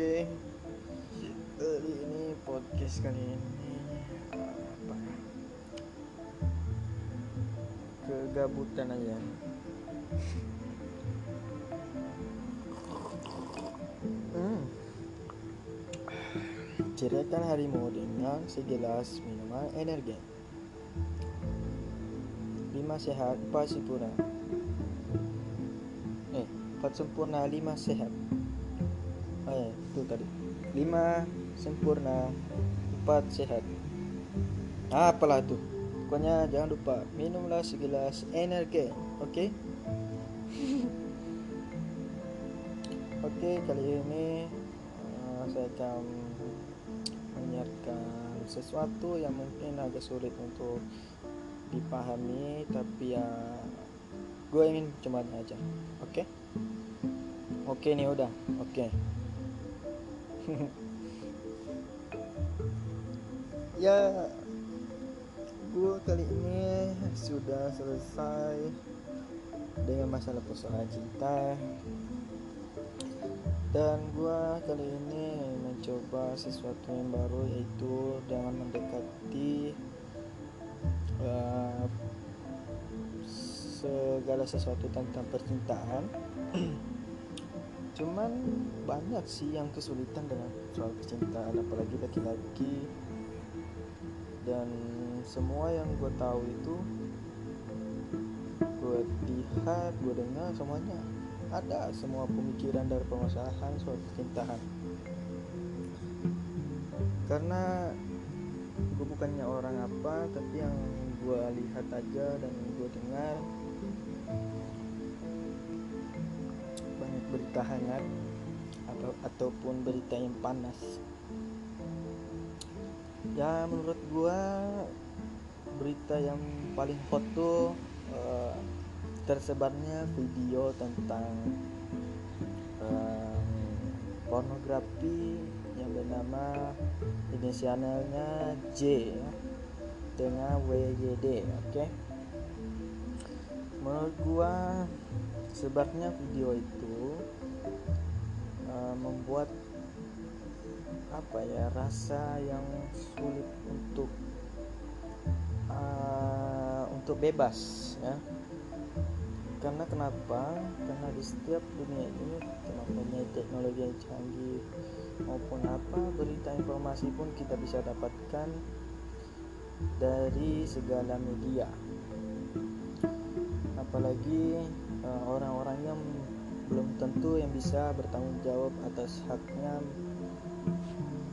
Oke, kali ini podcast kali ini apa? Kegabutan aja. Hmm. Ceritakan harimu dengan segelas minuman energi. Lima sehat, empat sempurna. Eh, empat sempurna, lima sehat. Oh ya, itu tadi. Lima sempurna, empat sehat. Ah, apalah tuh. Pokoknya jangan lupa minumlah segelas energi, oke? Oke, kali ini uh, saya akan menyiarkan sesuatu yang mungkin agak sulit untuk dipahami, tapi ya gue ingin cuma aja, oke? Oke nih udah, oke. ya, gue kali ini sudah selesai dengan masalah persoalan cinta. Dan gua kali ini mencoba sesuatu yang baru yaitu dengan mendekati uh, segala sesuatu tentang percintaan cuman banyak sih yang kesulitan dengan soal percintaan apalagi laki-laki. Dan semua yang gue tahu itu gue lihat gue dengar semuanya ada. Semua pemikiran dari permasalahan soal percintaan karena gue bukannya orang apa tapi yang gue lihat aja dan gue dengar berita hangat atau ataupun berita yang panas ya menurut gue berita yang paling hot tuh uh, tersebarnya video tentang um, pornografi yang bernama inisialnya J dengan WYD oke okay? menurut gua sebarnya video itu uh, membuat apa ya rasa yang sulit untuk uh, untuk bebas ya. Karena kenapa? Karena di setiap dunia ini kenapa teknologi yang canggih maupun apa berita informasi pun kita bisa dapatkan dari segala media. Apalagi uh, orang-orang yang belum tentu yang bisa bertanggung jawab atas haknya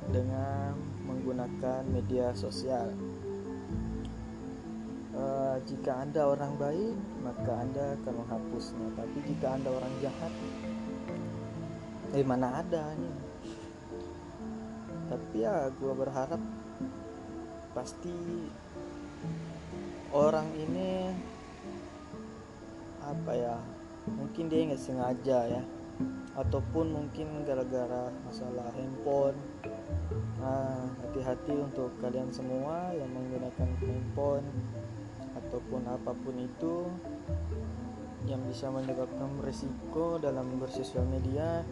dengan menggunakan media sosial Uh, jika Anda orang baik, maka Anda akan menghapusnya. Tapi jika Anda orang jahat, eh mana ada nih. Tapi ya gue berharap pasti orang ini apa ya mungkin dia nggak sengaja ya. Ataupun mungkin gara-gara masalah handphone. Nah hati-hati untuk kalian semua yang menggunakan handphone ataupun apa pun itu yang bisa menyebabkan resiko dalam bersosial media.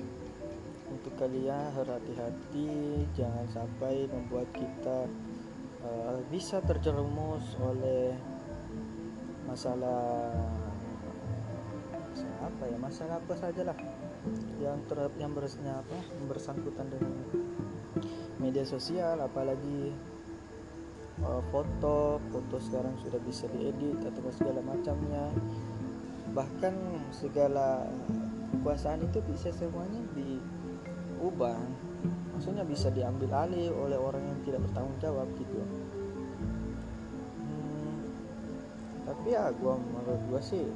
Untuk kalian hati-hati jangan sampai membuat kita uh, bisa terjerumus oleh masalah apa ya masalah apa sajalah yang ter yang bersnya apa bersangkutan dengan media sosial apalagi uh, foto foto sekarang sudah bisa diedit atau segala macamnya. Bahkan segala kekuasaan itu bisa semuanya diubah. Maksudnya bisa diambil alih oleh orang yang tidak bertanggung jawab gitu. Hmm, tapi ya gua menurut gua sih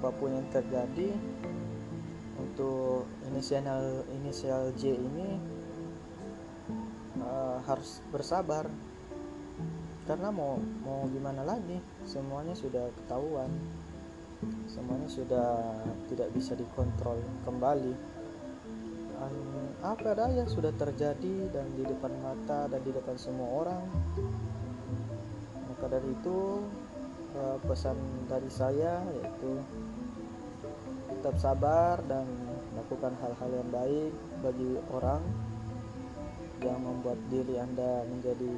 apa pun yang terjadi untuk inisial inisial J ini uh, harus bersabar. Karena mau mau gimana lagi semuanya sudah ketahuan. Semuanya sudah tidak bisa dikontrol kembali. Um, apa daya sudah terjadi dan di depan mata dan di depan semua orang. Maka dari itu uh, pesan dari saya yaitu tetap sabar dan lakukan hal-hal yang baik bagi orang yang membuat diri anda menjadi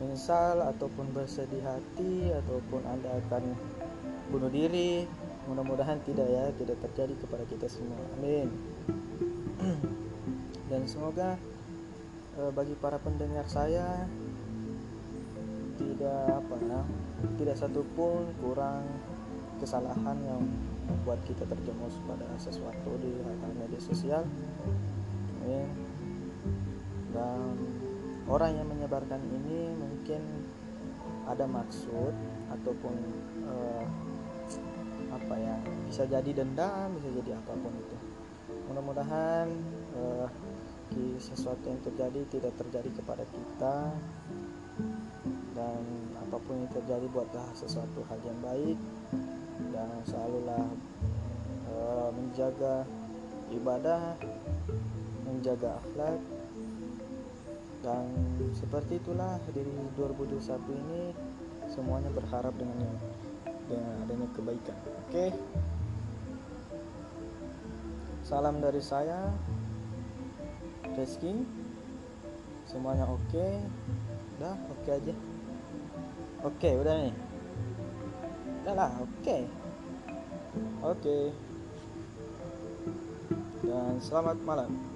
menyesal ataupun bersedih hati ataupun anda akan bunuh diri. Mudah-mudahan tidak ya tidak terjadi kepada kita semua. Amin. Dan semoga eh, bagi para pendengar saya tidak apa ya tidak satupun kurang kesalahan yang membuat kita terjerumus pada sesuatu di hal-hal media sosial. Amin dan orang yang menyebarkan ini mungkin ada maksud ataupun uh, apa ya bisa jadi dendam bisa jadi apa pun itu. Mudah-mudahan uh, sesuatu yang terjadi tidak terjadi kepada kita dan apa pun yang terjadi buatlah sesuatu hal yang baik dan selalulah uh, menjaga ibadah menjaga akhlak dan seperti itulah di 2021 ini semuanya berharap dengan dengan adanya kebaikan oke okay? salam dari saya Reski semuanya oke okay. udah oke okay aja oke okay, udah nih udah lah oke okay. oke okay. dan selamat malam